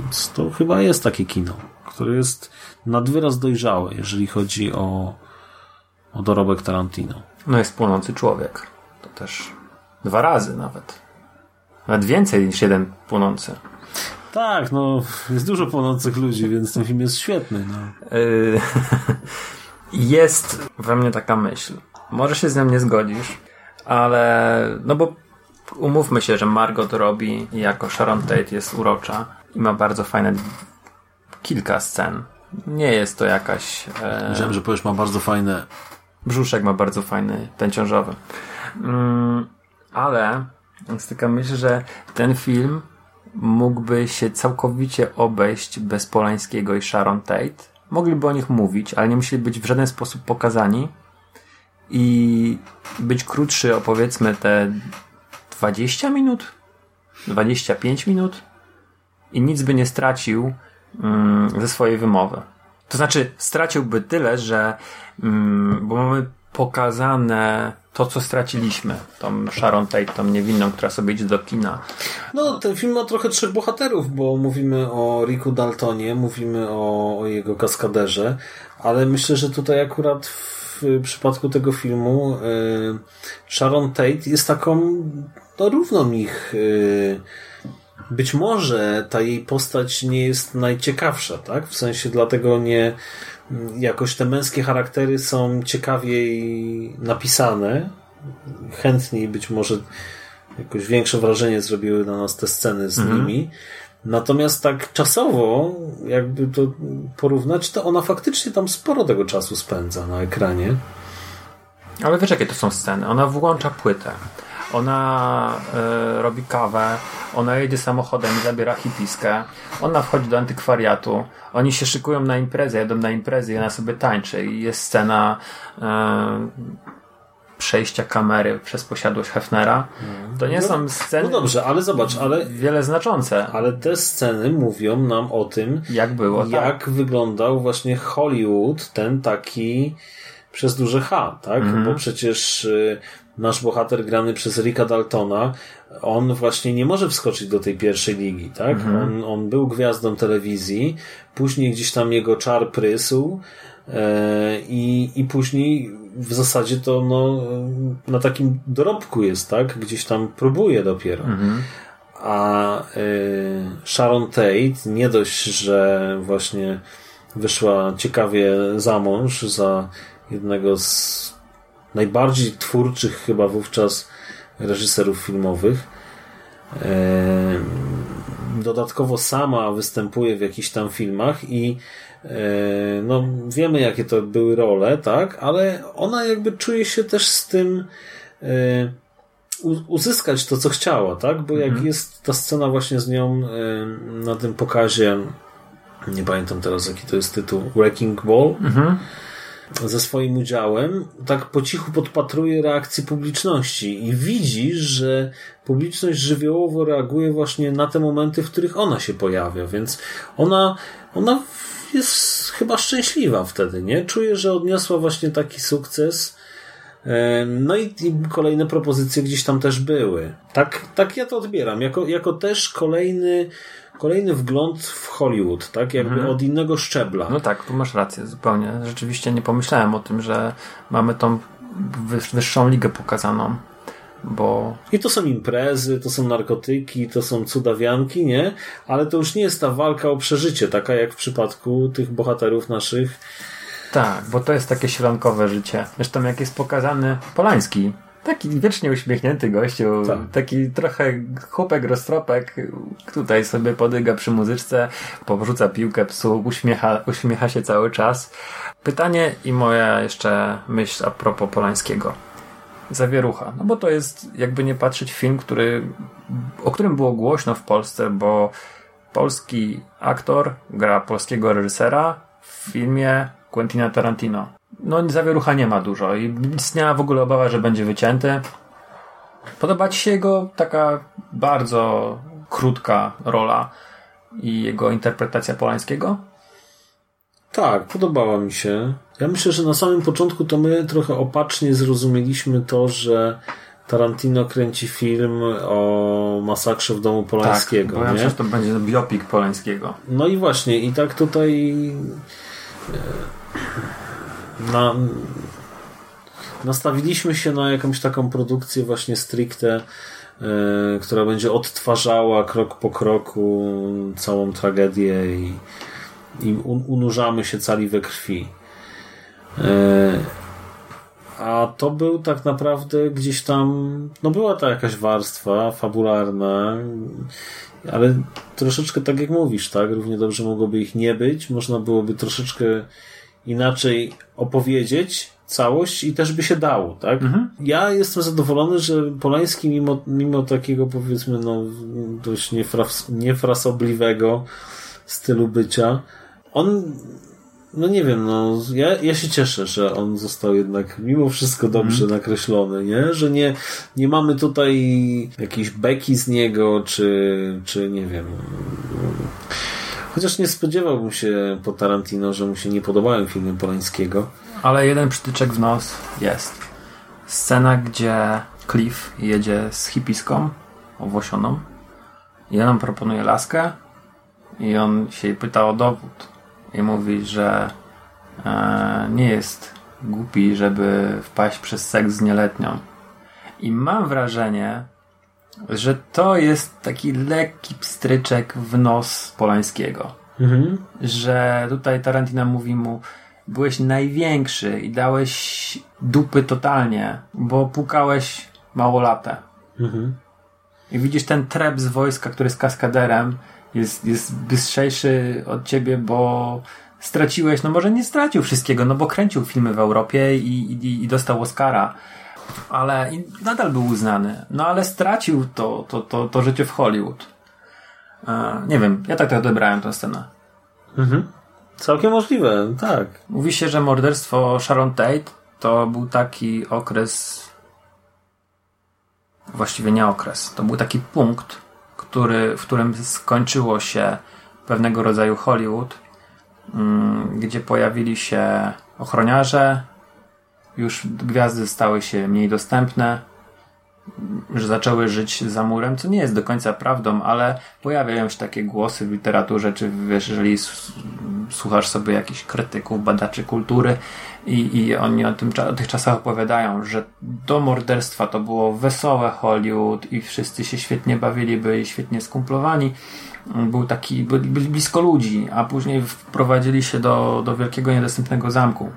Więc to chyba jest takie kino, które jest nad wyraz dojrzałe, jeżeli chodzi o, o dorobek Tarantino. No jest płonący człowiek. To też dwa razy nawet. Nawet więcej niż jeden płonący. Tak, no jest dużo płonących ludzi, więc ten film jest świetny. No. Yy, *laughs* jest we mnie taka myśl. Może się z nią nie zgodzisz, ale no bo umówmy się, że Margot robi jako Sharon Tate jest urocza i ma bardzo fajne kilka scen. Nie jest to jakaś... E... Myślałem, że powiesz, ma bardzo fajne... Brzuszek ma bardzo fajny, ten ciążowy. Mm, ale taka myśl, że ten film mógłby się całkowicie obejść bez Polańskiego i Sharon Tate. Mogliby o nich mówić, ale nie musieli być w żaden sposób pokazani i być krótszy o powiedzmy te 20 minut, 25 minut i nic by nie stracił ze swojej wymowy. To znaczy, straciłby tyle, że mm, bo mamy pokazane to, co straciliśmy. Tą Sharon Tate, tą niewinną, która sobie idzie do kina. No, ten film ma trochę trzech bohaterów, bo mówimy o Ricku Daltonie, mówimy o, o jego kaskaderze, ale myślę, że tutaj akurat w przypadku tego filmu y, Sharon Tate jest taką no, równą ich y, być może ta jej postać nie jest najciekawsza, tak? W sensie dlatego nie jakoś te męskie charaktery są ciekawiej napisane. Chętniej być może jakoś większe wrażenie zrobiły na nas te sceny z mhm. nimi. Natomiast tak czasowo, jakby to porównać, to ona faktycznie tam sporo tego czasu spędza na ekranie. Ale wiesz, jakie to są sceny? Ona włącza płytę ona y, robi kawę, ona jedzie samochodem i zabiera hipiskę, ona wchodzi do antykwariatu, oni się szykują na imprezę, jadą na imprezę i ona sobie tańczy i jest scena y, przejścia kamery przez posiadłość Hefnera. To nie no, są sceny. No dobrze, ale zobacz, ale. Wiele znaczące. Ale te sceny mówią nam o tym, jak było, tak. jak tak. wyglądał właśnie Hollywood, ten taki przez duże H, tak? Mm -hmm. Bo przecież y, nasz bohater grany przez Ricka Daltona, on właśnie nie może wskoczyć do tej pierwszej ligi, tak? Mhm. On, on był gwiazdą telewizji, później gdzieś tam jego czar prysł e, i, i później w zasadzie to no, na takim dorobku jest, tak? Gdzieś tam próbuje dopiero. Mhm. A e, Sharon Tate nie dość, że właśnie wyszła ciekawie za mąż za jednego z najbardziej twórczych chyba wówczas reżyserów filmowych. Dodatkowo sama występuje w jakichś tam filmach i no, wiemy jakie to były role, tak, ale ona jakby czuje się też z tym uzyskać to, co chciała, tak, bo jak mhm. jest ta scena właśnie z nią na tym pokazie nie pamiętam teraz jaki to jest tytuł Wrecking Ball mhm ze swoim udziałem, tak po cichu podpatruje reakcji publiczności i widzi, że publiczność żywiołowo reaguje właśnie na te momenty, w których ona się pojawia, więc ona, ona jest chyba szczęśliwa wtedy, nie? Czuje, że odniosła właśnie taki sukces. E, no i, i kolejne propozycje gdzieś tam też były. Tak, tak ja to odbieram, jako, jako też kolejny kolejny wgląd w Hollywood, tak? Jakby mhm. od innego szczebla. No tak, tu masz rację, zupełnie. Rzeczywiście nie pomyślałem o tym, że mamy tą wyższą ligę pokazaną. Bo... I to są imprezy, to są narkotyki, to są cudawianki, nie? Ale to już nie jest ta walka o przeżycie, taka jak w przypadku tych bohaterów naszych. Tak, bo to jest takie ślankowe życie. Zresztą jak jest pokazany Polański, Taki wiecznie uśmiechnięty gościu, tak. taki trochę chłopek, roztropek, tutaj sobie podyga przy muzyczce, porzuca piłkę psu, uśmiecha, uśmiecha się cały czas. Pytanie i moja jeszcze myśl a propos Polańskiego. zawierucha. No bo to jest, jakby nie patrzeć, film, który, o którym było głośno w Polsce, bo polski aktor gra polskiego reżysera w filmie Quentina Tarantino. No zawierucha nie ma dużo i istniała w ogóle obawa, że będzie wycięty. Podoba Ci się jego taka bardzo krótka rola i jego interpretacja Polańskiego? Tak, podobała mi się. Ja myślę, że na samym początku to my trochę opacznie zrozumieliśmy to, że Tarantino kręci film o masakrze w domu Polańskiego. Tak, bo ja myślę, że to będzie biopik Polańskiego. No i właśnie, i tak tutaj e, na, nastawiliśmy się na jakąś taką produkcję właśnie stricte, e, która będzie odtwarzała krok po kroku całą tragedię i, i unurzamy się cali we krwi. E, a to był tak naprawdę gdzieś tam, no była to jakaś warstwa fabularna, ale troszeczkę tak jak mówisz, tak? Równie dobrze mogłoby ich nie być, można byłoby troszeczkę inaczej opowiedzieć całość i też by się dało, tak? Mhm. Ja jestem zadowolony, że Polański mimo, mimo takiego powiedzmy no dość niefras, niefrasobliwego stylu bycia, on no nie wiem, no ja, ja się cieszę, że on został jednak mimo wszystko dobrze mm. nakreślony, nie? Że nie, nie mamy tutaj jakiejś beki z niego, czy, czy nie wiem. Chociaż nie spodziewałbym się po Tarantino, że mu się nie podobają filmy Polańskiego. Ale jeden przytyczek w nos jest. Scena, gdzie Cliff jedzie z hipiską owłosioną i on proponuje laskę i on się jej pyta o dowód i mówi, że e, nie jest głupi, żeby wpaść przez seks z nieletnią. I mam wrażenie, że to jest taki lekki pstryczek w nos Polańskiego. Mhm. Że tutaj Tarantino mówi mu byłeś największy i dałeś dupy totalnie, bo pukałeś małolatę. Mhm. I widzisz ten trep z wojska, który jest kaskaderem jest, jest bystrzejszy od ciebie, bo straciłeś, no może nie stracił wszystkiego, no bo kręcił filmy w Europie i, i, i dostał Oscara, ale nadal był uznany. No ale stracił to, to, to, to życie w Hollywood. E, nie wiem, ja tak odebrałem tę scenę. Mhm. Całkiem możliwe, tak. Mówi się, że morderstwo Sharon Tate to był taki okres, właściwie nie okres, to był taki punkt, który, w którym skończyło się pewnego rodzaju Hollywood, mm, gdzie pojawili się ochroniarze, już gwiazdy stały się mniej dostępne, że zaczęły żyć za murem, co nie jest do końca prawdą, ale pojawiają się takie głosy w literaturze, czy wiesz, jeżeli słuchasz sobie jakichś krytyków, badaczy kultury i, i oni o, tym, o tych czasach opowiadają, że do morderstwa to było wesołe Hollywood i wszyscy się świetnie bawili, byli świetnie skumplowani, był taki, byli, blisko ludzi, a później wprowadzili się do, do wielkiego niedostępnego zamku.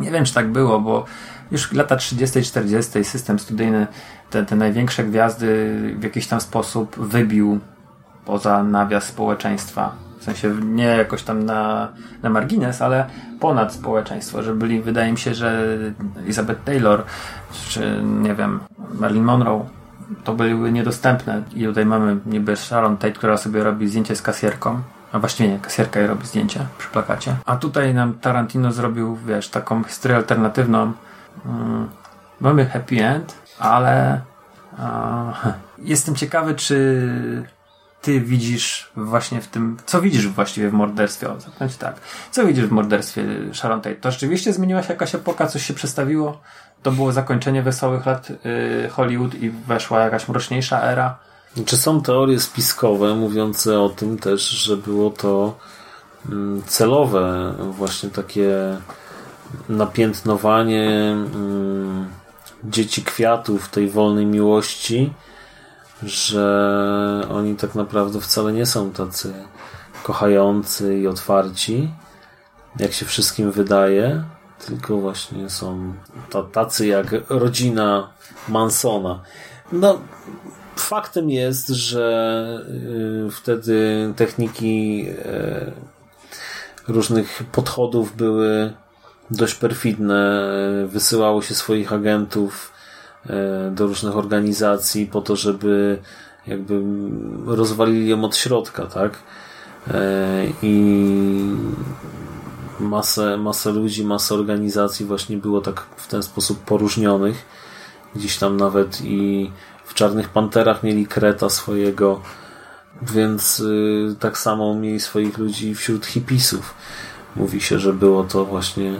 Nie wiem, czy tak było, bo już lata 30 40 system studyjny te, te największe gwiazdy w jakiś tam sposób wybił poza nawias społeczeństwa. W sensie nie jakoś tam na, na margines, ale ponad społeczeństwo, że byli, wydaje mi się, że Elizabeth Taylor, czy nie wiem, Marilyn Monroe, to były niedostępne. I tutaj mamy niby Sharon Tate, która sobie robi zdjęcie z kasjerką. A właściwie nie, kasjerka jej robi zdjęcie przy plakacie. A tutaj nam Tarantino zrobił, wiesz, taką historię alternatywną. Hmm, mamy happy end, ale *laughs* jestem ciekawy, czy ty widzisz właśnie w tym, co widzisz właściwie w morderstwie? O, zapytać tak. Co widzisz w morderstwie Sharon Tate? To rzeczywiście zmieniła się jakaś epoka, coś się przestawiło? To było zakończenie wesołych lat y, Hollywood i weszła jakaś mroczniejsza era? Czy są teorie spiskowe mówiące o tym też, że było to mm, celowe właśnie takie napiętnowanie mm, dzieci kwiatów tej wolnej miłości, że oni tak naprawdę wcale nie są tacy kochający i otwarci, jak się wszystkim wydaje, tylko właśnie są tacy jak rodzina Mansona. No, faktem jest, że y, wtedy techniki y, różnych podchodów były dość perfidne. Wysyłało się swoich agentów e, do różnych organizacji po to, żeby jakby rozwalili ją od środka, tak? I masę, masę ludzi, masę organizacji właśnie było tak w ten sposób poróżnionych. Gdzieś tam nawet i w Czarnych Panterach mieli Kreta swojego, więc y, tak samo mieli swoich ludzi wśród hipisów. Mówi się, że było to właśnie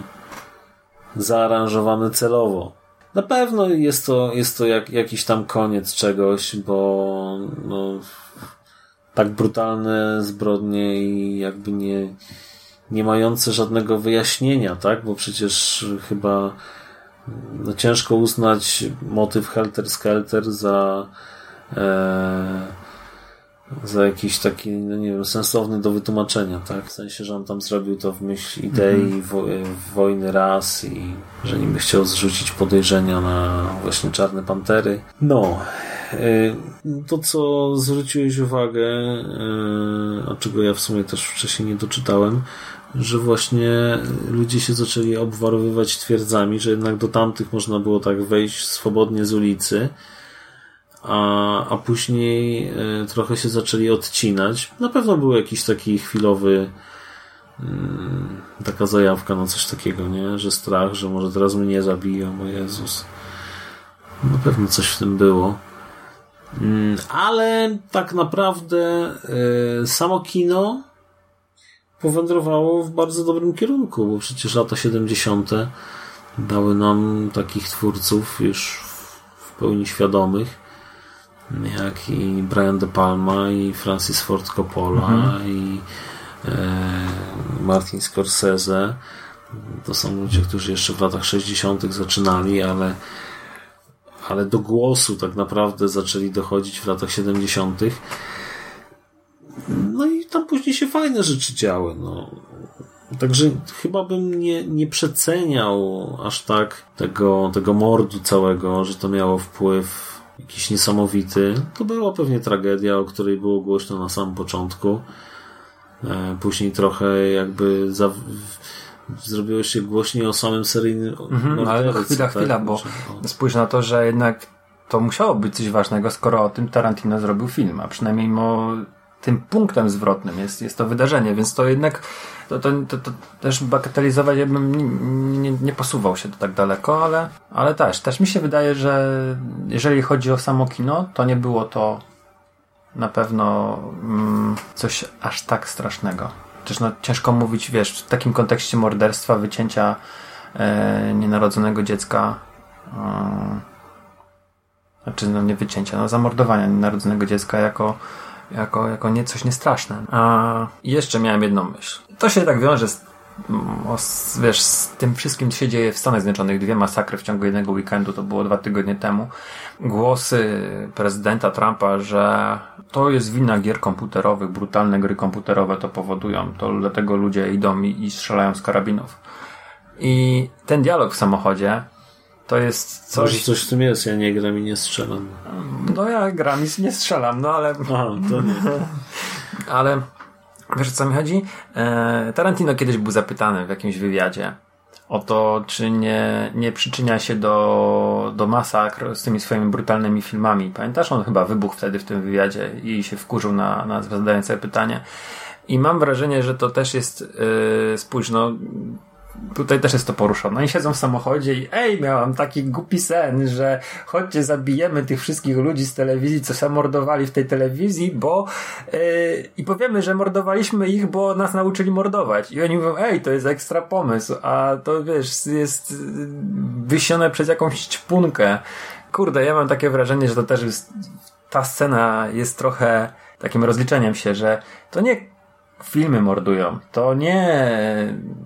zaaranżowane celowo. Na pewno jest to, jest to jak, jakiś tam koniec czegoś, bo no, tak brutalne zbrodnie i jakby nie, nie mające żadnego wyjaśnienia, tak? Bo przecież chyba no, ciężko uznać motyw Helter Skelter za e, za jakiś taki, no nie wiem, sensowny do wytłumaczenia, tak? W sensie, że on tam zrobił to w myśl idei mm -hmm. wo wojny ras i że niby chciał zrzucić podejrzenia na właśnie Czarne Pantery. No, y, to co zwróciłeś uwagę, a czego ja w sumie też wcześniej nie doczytałem, że właśnie ludzie się zaczęli obwarowywać twierdzami, że jednak do tamtych można było tak wejść swobodnie z ulicy, a, a później e, trochę się zaczęli odcinać. Na pewno był jakiś taki chwilowy mm, taka zajawka na coś takiego, nie? Że strach, że może teraz mnie zabiją, o Jezus. Na pewno coś w tym było. Mm, ale tak naprawdę e, samo kino powędrowało w bardzo dobrym kierunku, bo przecież lata 70. dały nam takich twórców już w pełni świadomych, jak i Brian De Palma, i Francis Ford Coppola, mhm. i e, Martin Scorsese. To są ludzie, którzy jeszcze w latach 60. zaczynali, ale, ale do głosu tak naprawdę zaczęli dochodzić w latach 70. No i fajne rzeczy działy. No. Także chyba bym nie, nie przeceniał aż tak tego, tego mordu całego, że to miało wpływ jakiś niesamowity. To była pewnie tragedia, o której było głośno na samym początku. E, później trochę jakby za, zrobiło się głośniej o samym seryjnym mhm, Ale chwila, tak? chwila, bo spójrz na to, że jednak to musiało być coś ważnego, skoro o tym Tarantino zrobił film, a przynajmniej mo tym punktem zwrotnym jest, jest to wydarzenie, więc to jednak to, to, to, to też bagatelizować ja bym nie, nie, nie, posuwał się to tak daleko, ale, ale też, też mi się wydaje, że jeżeli chodzi o samo kino, to nie było to na pewno mm, coś aż tak strasznego. Też no, ciężko mówić, wiesz, w takim kontekście morderstwa, wycięcia e, nienarodzonego dziecka e, znaczy no nie wycięcia, no zamordowania nienarodzonego dziecka jako jako, jako nie coś niestraszne. A jeszcze miałem jedną myśl. To się tak wiąże z, o, wiesz, z tym wszystkim, co się dzieje w Stanach Zjednoczonych. Dwie masakry w ciągu jednego weekendu, to było dwa tygodnie temu. Głosy prezydenta Trumpa, że to jest wina gier komputerowych, brutalne gry komputerowe to powodują, to dlatego ludzie idą i, i strzelają z karabinów. I ten dialog w samochodzie to jest coś... Może coś w tym jest, ja nie gram i nie strzelam. No ja gram i nie strzelam, no ale... Aha, to nie. *laughs* ale wiesz o co mi chodzi? E, Tarantino kiedyś był zapytany w jakimś wywiadzie o to, czy nie, nie przyczynia się do, do masakr z tymi swoimi brutalnymi filmami. Pamiętasz? On chyba wybuchł wtedy w tym wywiadzie i się wkurzył na, na zadając sobie pytanie. I mam wrażenie, że to też jest, yy, spójrz, no, tutaj też jest to poruszone. Oni siedzą w samochodzie i ej, miałam taki głupi sen, że chodźcie, zabijemy tych wszystkich ludzi z telewizji, co się mordowali w tej telewizji, bo yy, i powiemy, że mordowaliśmy ich, bo nas nauczyli mordować. I oni mówią, ej, to jest ekstra pomysł, a to wiesz, jest y, wysione przez jakąś ćpunkę. Kurde, ja mam takie wrażenie, że to też jest, ta scena jest trochę takim rozliczeniem się, że to nie filmy mordują. To nie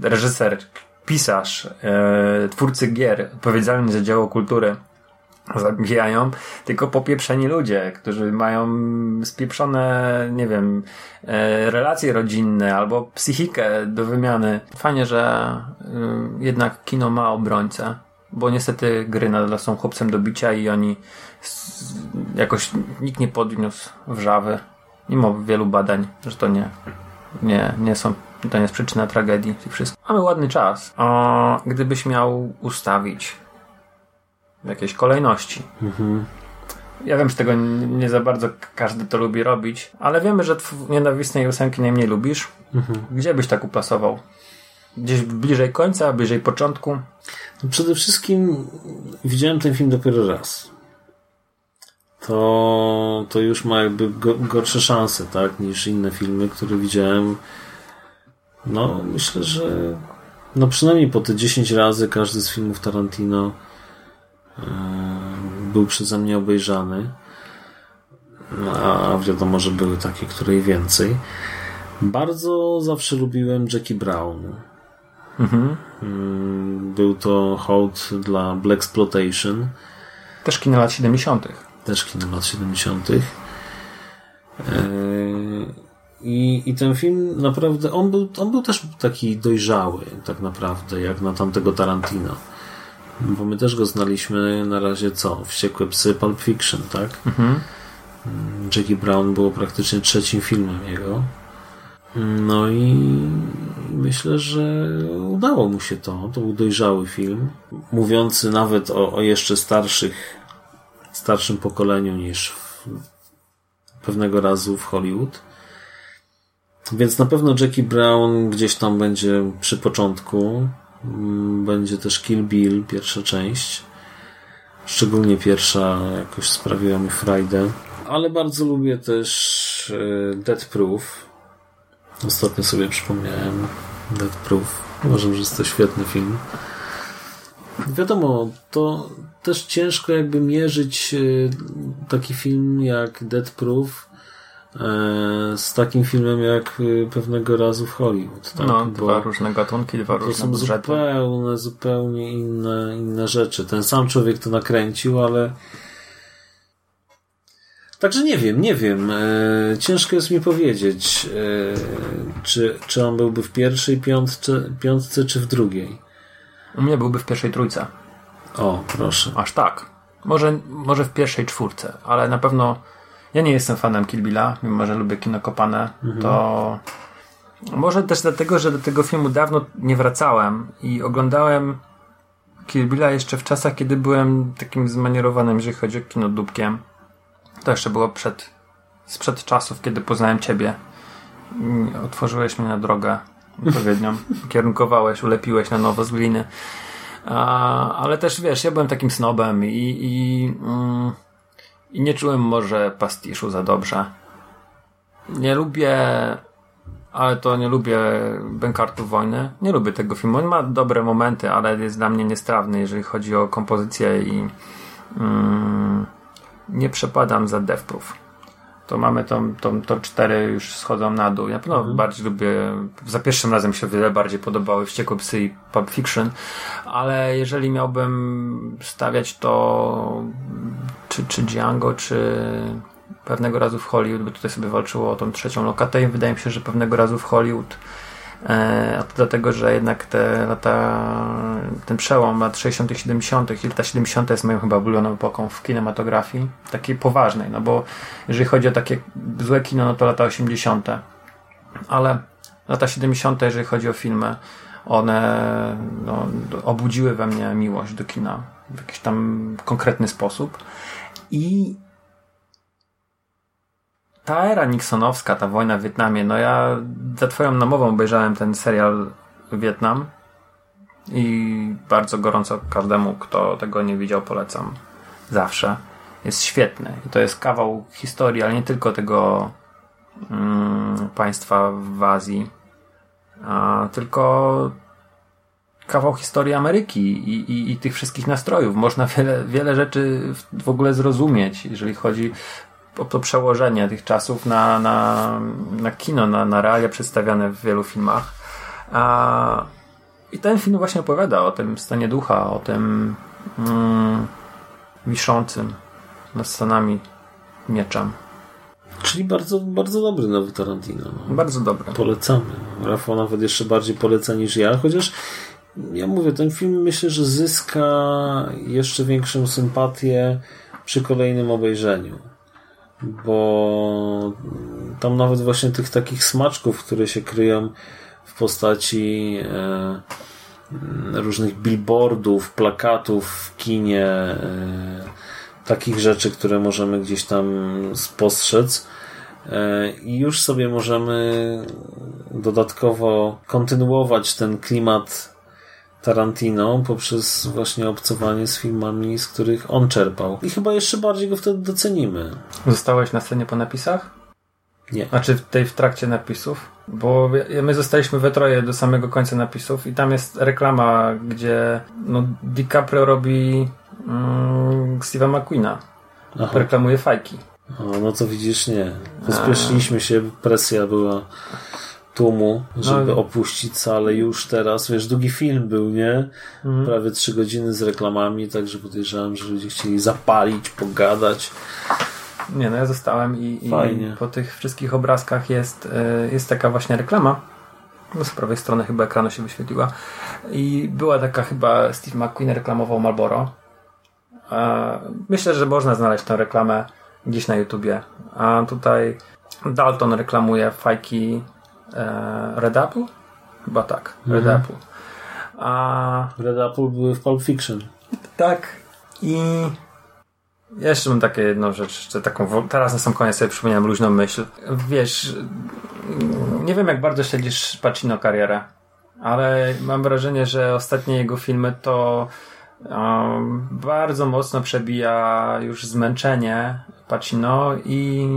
reżyser, pisarz, e, twórcy gier odpowiedzialni za dzieło kultury zabijają, tylko popieprzeni ludzie, którzy mają spieprzone, nie wiem, e, relacje rodzinne albo psychikę do wymiany. Fajnie, że e, jednak kino ma obrońcę, bo niestety gry nadal są chłopcem do bicia i oni jakoś nikt nie podniósł wrzawy, mimo wielu badań, że to nie nie, nie są, to nie jest przyczyna tragedii. Wszystko. Mamy ładny czas. O, gdybyś miał ustawić w jakiejś kolejności. Mhm. Ja wiem, że tego nie za bardzo każdy to lubi robić, ale wiemy, że nienawistnej ósemki najmniej lubisz. Mhm. Gdzie byś tak uplasował? Gdzieś bliżej końca, bliżej początku? No przede wszystkim widziałem ten film dopiero raz. To, to już ma jakby gorsze szanse, tak, niż inne filmy, które widziałem. No, myślę, że no przynajmniej po te 10 razy każdy z filmów Tarantino e, był przeze mnie obejrzany. No, a wiadomo, że były takie, które i więcej. Bardzo zawsze lubiłem Jackie Brown. Mhm. Mm, był to hołd dla Black Exploitation. Też kino lat 70. Też kino lat 70. E, I, I ten film naprawdę, on był, on był też taki dojrzały, tak naprawdę, jak na tamtego Tarantino. Bo my też go znaliśmy na razie co? Wściekłe psy Pulp Fiction, tak? Mhm. Mm, Jackie Brown było praktycznie trzecim filmem jego. No i myślę, że udało mu się to. To był dojrzały film, mówiący nawet o, o jeszcze starszych, starszym pokoleniu niż pewnego razu w Hollywood. Więc na pewno Jackie Brown gdzieś tam będzie przy początku. Mm, będzie też Kill Bill, pierwsza część. Szczególnie pierwsza jakoś sprawiła mi frajdę. Ale bardzo lubię też e, Dead Proof Ostatnio sobie przypomniałem Dead Proof. Uważam, że jest to świetny film. Wiadomo, to też ciężko jakby mierzyć e, taki film jak Dead Proof e, z takim filmem jak e, pewnego razu w Hollywood. Tak? No, dwa różne gatunki, dwa różne To są budżety. zupełnie, zupełnie inne, inne rzeczy. Ten sam człowiek to nakręcił, ale Także nie wiem, nie wiem. Ciężko jest mi powiedzieć, czy, czy on byłby w pierwszej piątce, piątce, czy w drugiej. U mnie byłby w pierwszej trójce. O, proszę. Aż tak. Może, może w pierwszej czwórce, ale na pewno ja nie jestem fanem Kill Billa, mimo że lubię kino kopane, mhm. to może też dlatego, że do tego filmu dawno nie wracałem i oglądałem Kill Billa jeszcze w czasach, kiedy byłem takim zmanierowanym, jeżeli chodzi o kino dupkiem. To jeszcze było przed, sprzed czasów, kiedy poznałem Ciebie. Otworzyłeś mnie na drogę odpowiednią. *laughs* Kierunkowałeś, ulepiłeś na nowo z gliny. A, ale też wiesz, ja byłem takim snobem i, i, mm, i nie czułem może pastiszu za dobrze. Nie lubię, ale to nie lubię Bękartów Wojny. Nie lubię tego filmu. On ma dobre momenty, ale jest dla mnie niestrawny, jeżeli chodzi o kompozycję i. Mm, nie przepadam za DevProof. To mamy tą, tą, to cztery już schodzą na dół. Ja pewno mhm. bardziej lubię, za pierwszym razem się wiele bardziej podobały Wściekłe Psy i Pulp Fiction, ale jeżeli miałbym stawiać to czy, czy Django, czy pewnego razu w Hollywood, bo tutaj sobie walczyło o tą trzecią lokatę i wydaje mi się, że pewnego razu w Hollywood a to dlatego, że jednak te lata, ten przełom lat 60., 70. i lata 70. jest moją chyba ulubioną epoką w kinematografii, takiej poważnej, no bo jeżeli chodzi o takie złe kino, no to lata 80. Ale lata 70., jeżeli chodzi o filmy, one no, obudziły we mnie miłość do kina w jakiś tam konkretny sposób. I ta era Nixonowska, ta wojna w Wietnamie, no ja za twoją namową obejrzałem ten serial Wietnam i bardzo gorąco każdemu, kto tego nie widział, polecam. Zawsze. Jest świetny. I to jest kawał historii, ale nie tylko tego mm, państwa w Azji, a tylko kawał historii Ameryki i, i, i, tych wszystkich nastrojów. Można wiele, wiele rzeczy w ogóle zrozumieć, jeżeli chodzi to przełożenie tych czasów na, na, na kino, na, na realia przedstawiane w wielu filmach. A, I ten film właśnie opowiada o tym stanie ducha, o tym mm, wiszącym nad scenami mieczem. Czyli bardzo, bardzo dobry nowy Tarantino. No. Bardzo dobry. Polecamy. Rafał nawet jeszcze bardziej poleca niż ja, chociaż ja mówię, ten film myślę, że zyska jeszcze większą sympatię przy kolejnym obejrzeniu bo tam nawet właśnie tych takich smaczków, które się kryją w postaci e, różnych billboardów, plakatów w kinie, e, takich rzeczy, które możemy gdzieś tam spostrzec. E, I już sobie możemy dodatkowo kontynuować ten klimat Tarantino poprzez właśnie obcowanie z filmami, z których on czerpał. I chyba jeszcze bardziej go wtedy docenimy. Zostałeś na scenie po napisach? Nie. Znaczy w tej w trakcie napisów? Bo my zostaliśmy we troje do samego końca napisów i tam jest reklama, gdzie no, DiCaprio robi mm, Steve'a McQueena. Aha. Reklamuje fajki. O, no to widzisz, nie. Pospieszyliśmy się, presja była tłumu, żeby no. opuścić salę już teraz. Wiesz, długi film był, nie? Mhm. Prawie trzy godziny z reklamami, także podejrzewam, że ludzie chcieli zapalić, pogadać. Nie, no ja zostałem i, i po tych wszystkich obrazkach jest, e, jest taka właśnie reklama. No z prawej strony chyba ekranu się wyświetliła. I była taka chyba Steve McQueen reklamował Marlboro. E, myślę, że można znaleźć tę reklamę gdzieś na YouTubie. A tutaj Dalton reklamuje fajki Red Apple? Chyba tak, Red mhm. Apple. A... Red Apple były w Pulp Fiction. Tak. I jeszcze mam takie jedną rzecz, jeszcze taką, teraz na sam koniec sobie przypomniałem luźną myśl. Wiesz, nie wiem jak bardzo śledzisz Pacino karierę, ale mam wrażenie, że ostatnie jego filmy to um, bardzo mocno przebija już zmęczenie Pacino i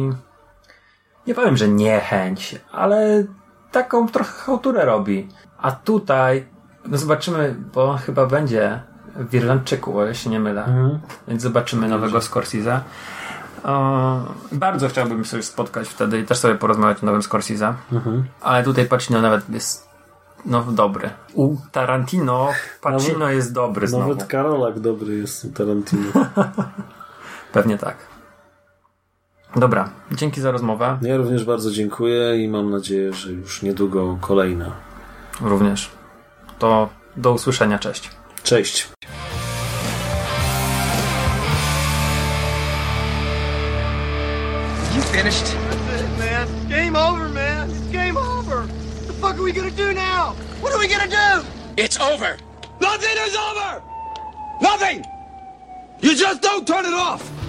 nie powiem, że niechęć, ale taką trochę chałturę robi. A tutaj, no zobaczymy, bo chyba będzie w Irlandczyku, o ile się nie mylę. Mhm. Więc zobaczymy nowego Scorsese. O, bardzo chciałbym sobie spotkać wtedy i też sobie porozmawiać o nowym Scorsese. Mhm. Ale tutaj Pacino nawet jest no dobry. U Tarantino Pacino nawet, jest dobry znowu. Nawet Karolak dobry jest u Tarantino. *laughs* Pewnie tak. Dobra, dzięki za rozmowę. Ja również bardzo dziękuję i mam nadzieję, że już niedługo kolejna. Również. To do usłyszenia, cześć. Cześć. You finished? That's it, man. Game over, man. It's game over. What the fuck are we gonna do now? What are we gonna do? It's over. Nothing is over. Nothing. You just don't turn it off.